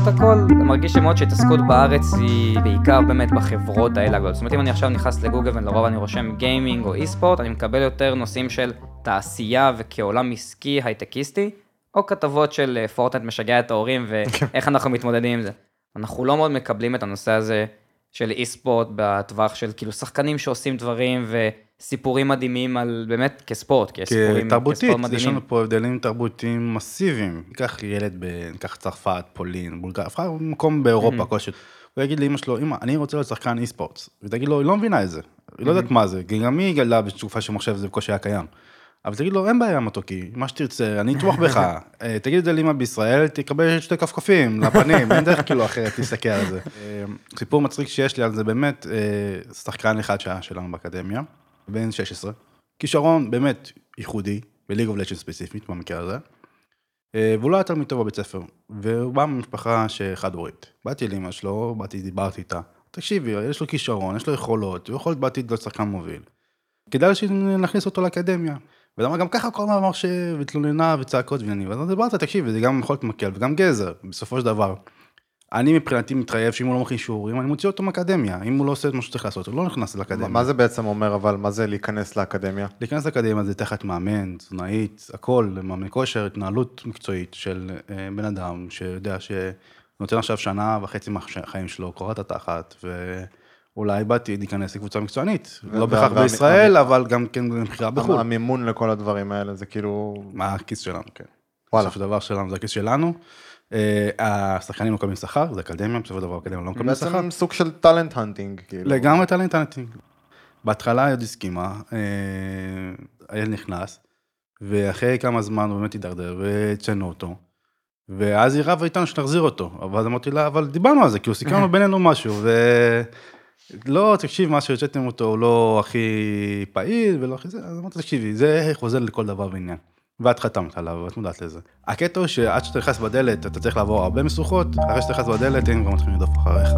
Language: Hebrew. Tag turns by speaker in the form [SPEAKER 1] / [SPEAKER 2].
[SPEAKER 1] למרות הכל, מרגיש שמאוד שהתעסקות בארץ היא בעיקר באמת בחברות האלה הגדולות. זאת אומרת, אם אני עכשיו נכנס לגוגל ולרוב אני רושם גיימינג או אי ספורט, אני מקבל יותר נושאים של תעשייה וכעולם עסקי הייטקיסטי, או כתבות של אה, פורטנט משגע את ההורים ואיך אנחנו מתמודדים עם זה. אנחנו לא מאוד מקבלים את הנושא הזה של אי ספורט בטווח של כאילו שחקנים שעושים דברים וסיפורים מדהימים על באמת כספורט, כסיפורים,
[SPEAKER 2] תרבותית,
[SPEAKER 1] כספורט
[SPEAKER 2] יש
[SPEAKER 1] מדהימים.
[SPEAKER 2] לנו פה הבדלים תרבותיים מסיביים. ניקח ילד, ב- ניקח צרפת, פולין, בולגריה, אף אחד מקום באירופה כלשהו. הוא יגיד לאמא שלו, אמא, אני רוצה להיות שחקן אי ספורט. ותגיד לו, היא לא מבינה את זה. היא לא יודעת מה זה, כי גם היא גדלה בתקופה שמחשב זה בקושי היה קיים. אבל תגיד לו, אין בעיה מתוקי, מה שתרצה, אני אתמוך בך. אה, תגיד את זה לאמא בישראל, תקבל שתי כפכפים לפנים, אין דרך כאילו אחרת להסתכל על זה. אה, סיפור מצחיק שיש לי על זה באמת, אה, שחקן אחד שהיה שלנו באקדמיה, בן 16, כישרון באמת ייחודי, בליג אוף לג'נד ספציפית במקרה הזה. אה, והוא לא היה תלמיד טוב בבית ספר, והוא בא ממשפחה שחד הורית. באתי לאמא שלו, באתי, דיברתי איתה, תקשיבי, יש לו כישרון, יש לו יכולות, הוא יכול להיות בעתיד להיות שחקן מוביל. כדאי שנכניס אותו לאקדמיה. ולמה גם ככה כל הזמן אמר שהתלוננה וצעקות ועניינים, ואז דיברת, תקשיב, זה גם יכול להיות מקל וגם גזר, בסופו של דבר. אני מבחינתי מתחייב שאם הוא לא מכין שיעורים, אני מוציא אותו מהאקדמיה. אם הוא לא עושה את מה שצריך לעשות, הוא לא נכנס לאקדמיה.
[SPEAKER 3] מה זה בעצם אומר, אבל מה זה להיכנס לאקדמיה?
[SPEAKER 2] להיכנס לאקדמיה זה תחת מאמן, תזונאית, הכל, מאמן כושר, התנהלות מקצועית של אה, בן אדם שיודע שנותן עכשיו שנה וחצי מהחיים שלו, קורת התחת, ואולי בעתיד להיכנס לקבוצה מקצוענית.
[SPEAKER 3] ו-
[SPEAKER 2] לא בהכרח בישראל, אבל גם כן במכירה בחו"ל.
[SPEAKER 3] המימון לכל הדברים האלה, זה כאילו...
[SPEAKER 2] מה הכיס שלנו, כן.
[SPEAKER 3] וואלה.
[SPEAKER 2] בסופו של דבר שלנו זה הכיס שלנו. אה, השחקנים לא מקבלים שכר, זה אקדמיה, בסופו של דבר אקדמיה לא מקבלים שכר.
[SPEAKER 3] בעצם סוג של talent hunting, כאילו.
[SPEAKER 2] לגמרי talent hunting. בהתחלה היא עוד הסכימה, אה, הילד נכנס, ואחרי כמה זמן הוא באמת הידרדר, והוצאנו אותו. ואז היא רבה איתנו שנחזיר אותו, אבל אמרתי לה, אבל דיברנו על זה, כאילו סיכמנו בינינו משהו, ולא, תקשיב, מה שהוצאתם אותו הוא לא הכי פעיל ולא הכי זה, אז אמרתי, תקשיבי, זה חוזר לכל דבר ועניין. ואת חתמת עליו, ואת מודעת לזה. הקטע הוא שעד שאתה נכנס בדלת, אתה צריך לעבור הרבה משוכות, אחרי שאתה נכנס בדלת, הם כבר מתחילים לרדוף אחריך.